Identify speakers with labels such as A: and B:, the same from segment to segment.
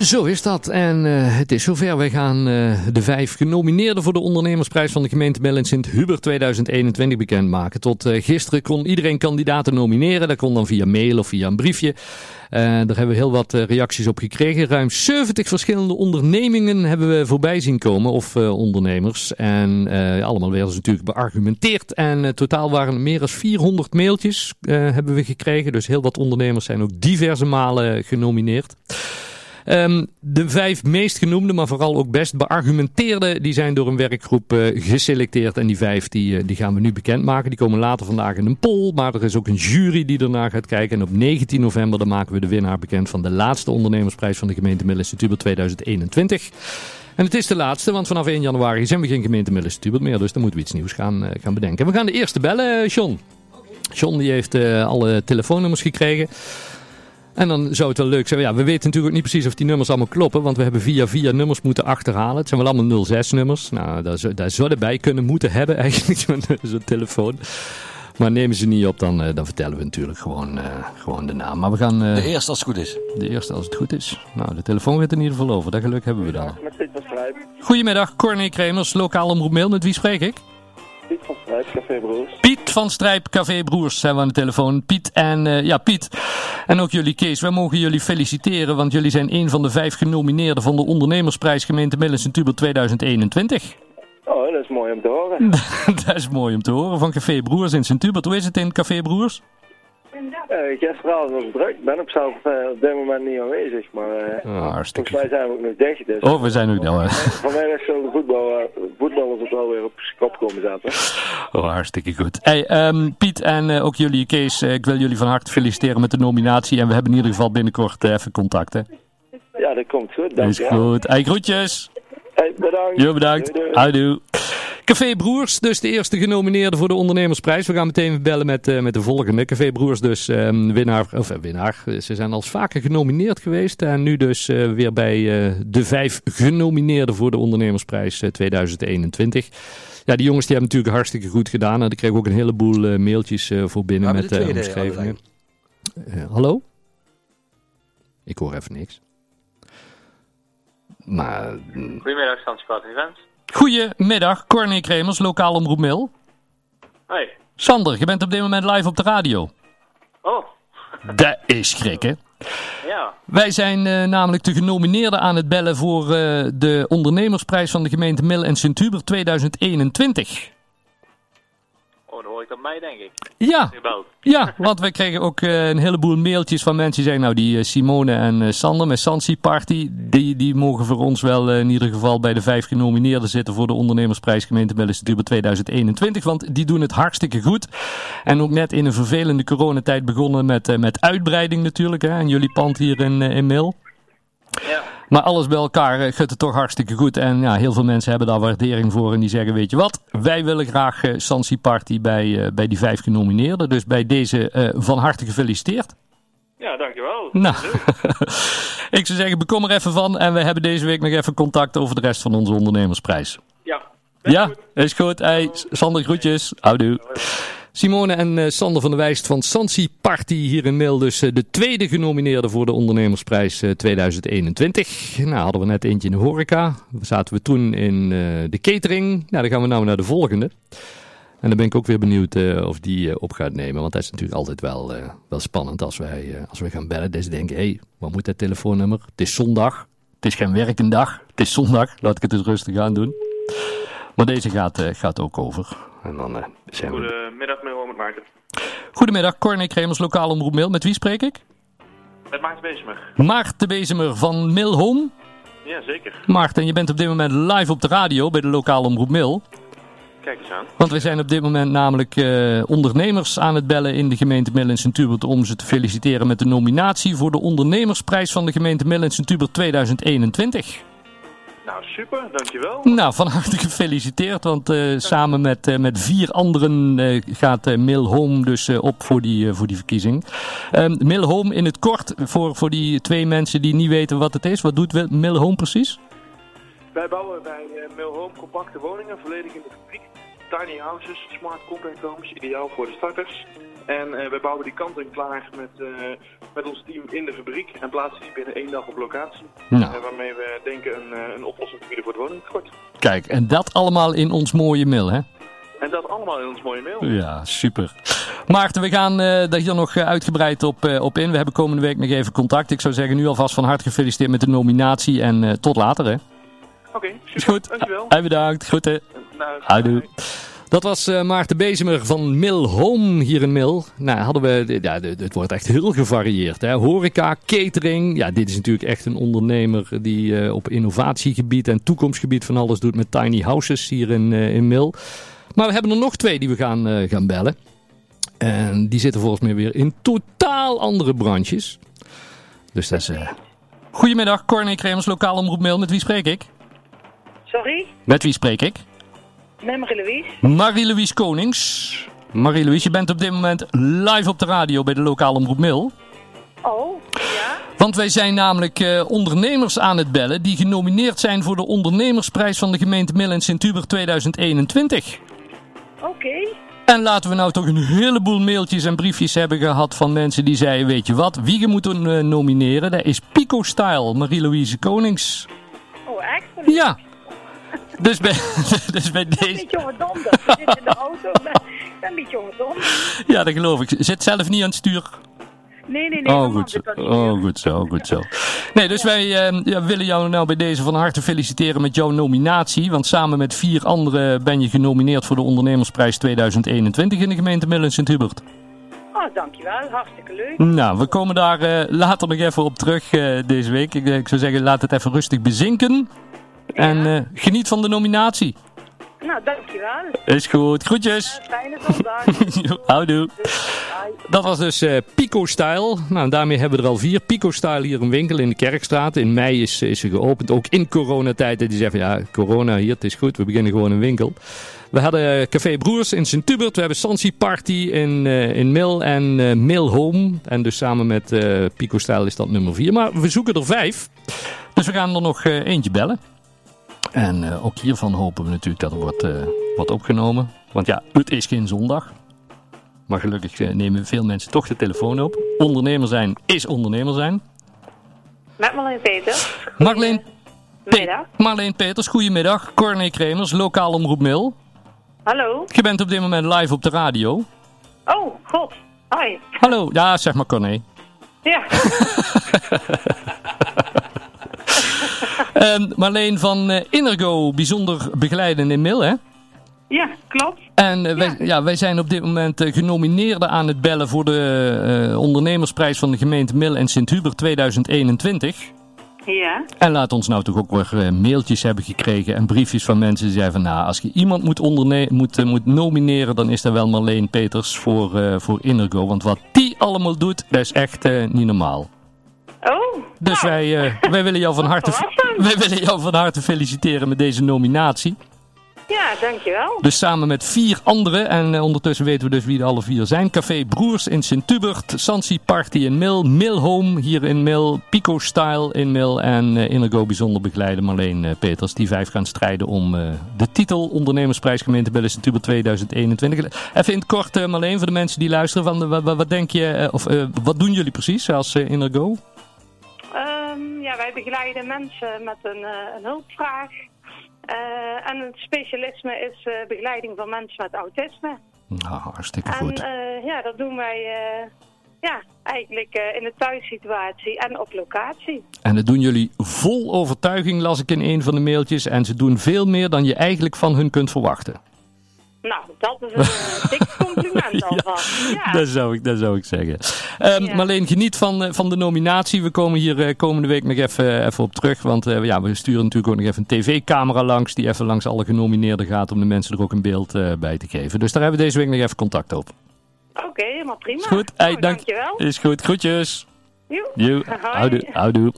A: Zo is dat. En uh, het is zover. Wij gaan uh, de vijf genomineerden voor de ondernemersprijs van de gemeente Bel in Sint-Hubert 2021 bekendmaken. Tot uh, gisteren kon iedereen kandidaten nomineren. Dat kon dan via mail of via een briefje. daar hebben we heel wat reacties op gekregen. Ruim 70 verschillende ondernemingen hebben we voorbij zien komen. Of ondernemers. En allemaal werden ze natuurlijk beargumenteerd. En totaal waren er meer dan 400 mailtjes hebben we gekregen. Dus heel wat ondernemers zijn ook diverse malen genomineerd. Um, de vijf meest genoemde, maar vooral ook best beargumenteerde, die zijn door een werkgroep uh, geselecteerd. En die vijf die, uh, die gaan we nu bekendmaken. Die komen later vandaag in een poll. Maar er is ook een jury die ernaar gaat kijken. En op 19 november dan maken we de winnaar bekend van de laatste ondernemersprijs van de gemeente Middellandse 2021. En het is de laatste, want vanaf 1 januari zijn we geen gemeente Middellandse meer. Dus dan moeten we iets nieuws gaan, uh, gaan bedenken. we gaan de eerste bellen, John. John die heeft alle telefoonnummers gekregen. En dan zou het wel leuk zijn. Ja, we weten natuurlijk ook niet precies of die nummers allemaal kloppen. Want we hebben via via nummers moeten achterhalen. Het zijn wel allemaal 06 nummers. Nou, daar, daar zouden bij kunnen moeten hebben eigenlijk zo'n telefoon. Maar nemen ze niet op, dan, uh, dan vertellen we natuurlijk gewoon, uh, gewoon de naam. Maar we gaan... Uh,
B: de eerste als het goed is.
A: De eerste als het goed is. Nou, de telefoon gaat in ieder geval over. Dat geluk hebben we dan. Goedemiddag, Corné Kremers, lokaal omroep mail. Met wie spreek ik?
C: Piet van Strijp, Café Broers.
A: Piet van Strijp, Café Broers zijn we aan de telefoon. Piet en, uh, ja Piet, en ook jullie Kees, wij mogen jullie feliciteren, want jullie zijn een van de vijf genomineerden van de ondernemersprijs gemeente Middelens en Tubel 2021.
C: Oh, dat is mooi om te horen.
A: dat is mooi om te horen, van Café Broers in Sint-Hubert. Hoe is het in Café Broers?
C: Uh, gisteravond was het druk. Ik ben op zelf uh, op dit moment niet aanwezig, maar uh,
A: oh,
C: volgens mij zijn we ook nog dicht. Dus,
A: oh, we zijn ook nog.
C: Vanmiddag zullen de voetbal, voetballers het wel weer op kop komen zetten.
A: Oh, hartstikke goed. Hey, um, Piet en ook jullie, Kees, ik wil jullie van harte feliciteren met de nominatie. En we hebben in ieder geval binnenkort even contact, hè?
C: Ja, dat komt goed. Dank
A: is goed. Hey, groetjes.
C: Hey, bedankt.
A: Jo, bedankt. Houdoe. Café Broers, dus de eerste genomineerde voor de ondernemersprijs. We gaan meteen bellen met, uh, met de volgende. Café Broers dus um, winnaar, of uh, winnaar. Ze zijn al vaker genomineerd geweest. En nu dus uh, weer bij de vijf genomineerden voor de ondernemersprijs 2021. Ja, die jongens die hebben natuurlijk hartstikke goed gedaan. En ik kreeg ook een heleboel mailtjes voor binnen met de omschrijvingen. hallo? Ik hoor even niks. Maar...
D: Goedemiddag, Stanspad Events.
A: Goedemiddag, Corné Kremers, lokaal omroep Mail.
D: Hey.
A: Sander, je bent op dit moment live op de radio.
D: Oh.
A: Dat is schrikken.
D: Ja.
A: Wij zijn uh, namelijk de genomineerden aan het bellen voor uh, de ondernemersprijs van de gemeente Mill en Sint-Hubert 2021.
D: Dan hoor ik dat mij, denk ik.
A: Ja, ja want wij kregen ook uh, een heleboel mailtjes van mensen die zeggen, nou die uh, Simone en uh, Sander met Sansi Party, die, die mogen voor ons wel in ieder geval bij de vijf genomineerden zitten voor de ondernemersprijs gemeente Bellestuur 2021, want die doen het hartstikke goed. En ook net in een vervelende coronatijd begonnen met, met uitbreiding natuurlijk, hè, en jullie pand hier in, in Mil.
D: Ja.
A: Maar alles bij elkaar uh, gaat het toch hartstikke goed. En ja, heel veel mensen hebben daar waardering voor. En die zeggen, weet je wat, wij willen graag uh, Sansi Party bij, uh, bij die vijf genomineerden. Dus bij deze van harte gefeliciteerd.
D: Ja, dankjewel.
A: Nou, ik zou zeggen, bekom er even van. En we hebben deze week nog even contact over de rest van onze ondernemersprijs.
D: Ja.
A: Ja, goed. is goed. Hey, Sander, groetjes. Houdoe. Simone en uh, Sander van der Wijst van Sansi Party hier in Mail. Dus uh, de tweede genomineerde voor de ondernemersprijs uh, 2021. Nou, hadden we net eentje in de horeca. Zaten we toen in de catering. Nou, dan gaan we nou naar de volgende. En dan ben ik ook weer benieuwd of die op gaat nemen. Want dat is natuurlijk altijd wel, wel spannend als wij, als wij gaan bellen. Dus denken, hé, hey, wat moet dat telefoonnummer? Het is zondag. Het is geen werkendag. Het is zondag. Laat ik het eens rustig aan doen. Maar deze gaat, gaat ook over. En dan zijn
D: Goedemiddag, meneer
A: Goedemiddag, Corné Kremers, lokaal omroep Mail. Met wie spreek ik?
D: Met Maarten Bezemer.
A: Maarten Bezemer van Mail Home?
D: Ja, zeker.
A: Maarten, je bent op dit moment live op de radio bij de lokale omroep Mail.
D: Kijk eens aan.
A: Want we zijn op dit moment namelijk uh, ondernemers aan het bellen in de gemeente Mill en Sint-Hubert om ze te feliciteren met de nominatie voor de ondernemersprijs van de gemeente Mill en Sint-Hubert 2021.
D: Nou, super, dankjewel.
A: Nou, van harte gefeliciteerd, want uh, samen met, uh, met vier anderen uh, gaat Mill Home dus op voor die, voor die verkiezing. Um, Home in het kort, voor, voor die twee mensen die niet weten wat het is, wat doet Mill Home precies?
D: Wij bouwen bij uh, Milhome compacte woningen, volledig in de fabriek. Tiny houses, smart compact homes, ideaal voor de starters. En uh, wij bouwen die kant en klaar met, uh, met ons team in de fabriek en plaatsen die binnen één dag op locatie.
A: Nou.
D: Uh, waarmee we denken een, een oplossing te bieden voor het woningtekort.
A: Kijk, en dat allemaal in ons mooie mail, hè?
D: En dat allemaal in ons mooie mail.
A: Ja, super. Maarten, we gaan uh, daar hier nog uitgebreid op, uh, op in. We hebben komende week nog even contact. Ik zou zeggen, nu alvast van harte gefeliciteerd met de nominatie. En uh, tot later, hè?
D: Oké, okay, super.
A: Goed.
D: Dankjewel.
A: Hij bedankt. Groeten.
D: Nou,
A: Houdoe. Dat was uh, Maarten Bezemer van Mill Home hier in Mill. Nou, hadden we, ja, het wordt echt heel gevarieerd. Hè? Horeca, catering. Ja, dit is natuurlijk echt een ondernemer die uh, op innovatiegebied en toekomstgebied van alles doet met tiny houses hier in, uh, in Mill. Maar we hebben er nog twee die we gaan, uh, gaan bellen. En die zitten volgens mij weer in totaal andere branches. Dus dat is... Uh... Goedemiddag, Corné Kremers, lokaal omroep Mail. Met wie spreek ik?
B: Sorry?
A: Met wie spreek ik?
B: Met Marie-Louise.
A: Marie-Louise Konings. Marie-Louise, je bent op dit moment live op de radio bij de lokaal omroep Mail.
B: Oh, ja?
A: Want wij zijn namelijk uh, ondernemers aan het bellen die genomineerd zijn voor de ondernemersprijs van de gemeente Mill in Sint-Hubert 2021.
B: Oké. Okay.
A: En laten we nou toch een heleboel mailtjes en briefjes hebben gehad van mensen die zeiden, weet je wat, wie je moet uh, nomineren, dat is Pico Style, Marie-Louise Konings.
B: Oh, echt?
A: Ja. Dus bij, dus bij deze...
B: Een beetje overdonderd. Je zit in de auto, maar een beetje overdonderd.
A: Ja, dat geloof ik. Zit zelf niet aan het stuur.
B: Nee, nee, nee.
A: Oh, goed zo. Oh, goed zo, goed zo. Nee, dus ja. wij uh, ja, willen jou nou bij deze van harte feliciteren met jouw nominatie. Want samen met vier anderen ben je genomineerd voor de Ondernemersprijs 2021 in de gemeente Millen Sint-Hubert.
B: Oh, dankjewel. Hartstikke leuk.
A: Nou, we komen daar uh, later nog even op terug uh, deze week. Ik, ik, zou zeggen, laat het even rustig bezinken. En geniet van de nominatie.
B: Nou, dankjewel.
A: Is goed. Groetjes.
B: fijne zondag.
A: Houdoe. Dat was dus uh, Pico Style. Nou, daarmee hebben we er al vier. Pico Style hier een winkel in de Kerkstraat. In mei is, is ze geopend. Ook in coronatijd. Die zeggen ja, corona hier, het is goed. We beginnen gewoon een winkel. We hadden Café Broers in Sint-Hubert. We hebben Sansi Party in, uh, in Mill en uh, Mill Home. En dus samen met Pico Style is dat nummer vier. Maar we zoeken er vijf. Dus we gaan er nog eentje bellen. En uh, ook hiervan hopen we natuurlijk dat er wordt, uh, wordt opgenomen. Want ja, het is geen zondag. Maar gelukkig uh, nemen veel mensen toch de telefoon op. Ondernemer zijn is ondernemer zijn.
B: Met Marleen Peters.
A: Marleen,
B: Pe
A: Marleen Peters, goedemiddag. Corné Kremers, lokaal omroep Mil.
B: Hallo.
A: Je bent op dit moment live op de radio.
B: Oh, god. Hoi.
A: Hallo. Ja, zeg maar Corné.
B: Ja.
A: Um, Marleen van uh, Innergo, bijzonder begeleiden in Mil, hè?
B: Ja, klopt.
A: En uh, wij, ja. ja. wij zijn op dit moment uh, genomineerden aan het bellen voor de ondernemersprijs van de gemeente Mil en Sint-Hubert 2021.
B: Ja.
A: En laat ons nou toch ook weer mailtjes hebben gekregen en briefjes van mensen die zeiden van nou, als je iemand moet, moet, moet nomineren, dan is dat wel Marleen Peters voor, voor Innergo. Want wat die allemaal doet, dat is echt niet normaal. Dus
B: nou,
A: wij, uh, wij, willen jou van harte, wij willen jou van harte feliciteren met deze nominatie.
B: Ja, dankjewel.
A: Dus samen met vier anderen, en uh, ondertussen weten we dus wie de alle vier zijn. Café Broers in Sint-Hubert, Sansi Party in Mil, Mill Home hier in Mil, Pico Style in Mil en uh, Innergo bijzonder begeleiden Marleen Peters. Die vijf gaan strijden om de titel Ondernemersprijs Gemeente Bellen Sint-Hubert 2021. Even in het kort Marleen, voor de mensen die luisteren, van, wat, wat denk je, of wat doen jullie precies als Innergo?
B: Wij begeleiden mensen met een, een hulpvraag. Uh, en het specialisme is uh, begeleiding van mensen met autisme.
A: Nou, hartstikke
B: en,
A: goed.
B: ja, dat doen wij ja, eigenlijk in de thuissituatie en op locatie.
A: En dat doen jullie vol overtuiging, las ik in een van de mailtjes. En ze doen veel meer dan je eigenlijk van hun kunt verwachten.
B: Nou, dat is een uh, dik compliment alvast. Ja,
A: dat, zou ik, dat zou ik zeggen. Um, ja. Marleen, geniet van, uh, van de nominatie. We komen hier uh, komende week nog even, even op terug. Want ja, we sturen natuurlijk ook nog even een tv-camera langs. Die even langs alle genomineerden gaat om de mensen er ook een beeld bij te geven. Dus daar hebben we deze week nog even contact op.
B: Oké, okay, helemaal prima.
A: Is goed. Hey, dank,
B: dankjewel.
A: Is goed. Groetjes.
B: Joe.
A: Joe. Houdoe. Houdoe.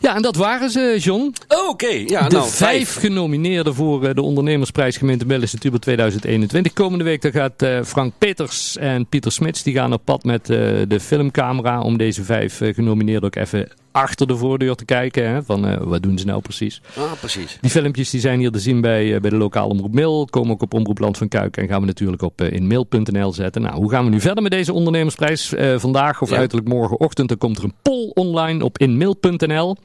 A: Ja, en dat waren ze, John.
E: Oh, Oké, ja,
A: de
E: nou,
A: vijf genomineerden voor eh, de ondernemersprijs gemeente Bellis Tuber 2021. Komende week dan gaat eh, Frank Peters en Pieter Smits die gaan op pad met eh, de filmcamera om deze vijf genomineerden ook even achter de voordeur te kijken. Hè, van eh, wat doen ze nou precies.
E: Ah, precies.
A: Die filmpjes die zijn hier te zien bij, eh, bij de lokale Omroep Mail. Komen ook op Omroep Land van Kuik en gaan we natuurlijk op uh, in mail.nl zetten. Nou, hoe gaan we nu verder met deze ondernemersprijs? Vandaag of
E: Ja.
A: uiterlijk morgenochtend dan komt er een poll online op inmail.nl.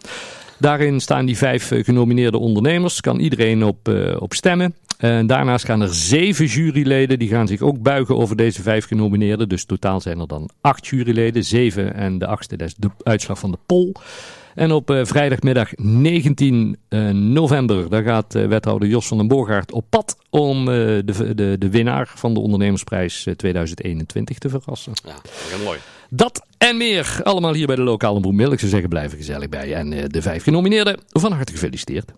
A: Daarin staan die vijf eh, genomineerde ondernemers. Kan iedereen op, eh, op stemmen. En daarnaast gaan er zeven juryleden. Die gaan zich ook buigen over deze vijf genomineerden. Dus totaal zijn er dan acht juryleden. Zeven en de achtste, dat is de uitslag van de poll. En op eh, vrijdagmiddag 19 eh, november, daar gaat eh, wethouder Jos van den Borgaard op pad om eh, de, de, de winnaar van de ondernemersprijs eh, 2021 te verrassen.
E: Ja, heel mooi.
A: Dat en meer, allemaal hier bij de lokale Broemil. Ik zou zeggen, blijven gezellig bij. En eh, de vijf genomineerden, van harte gefeliciteerd.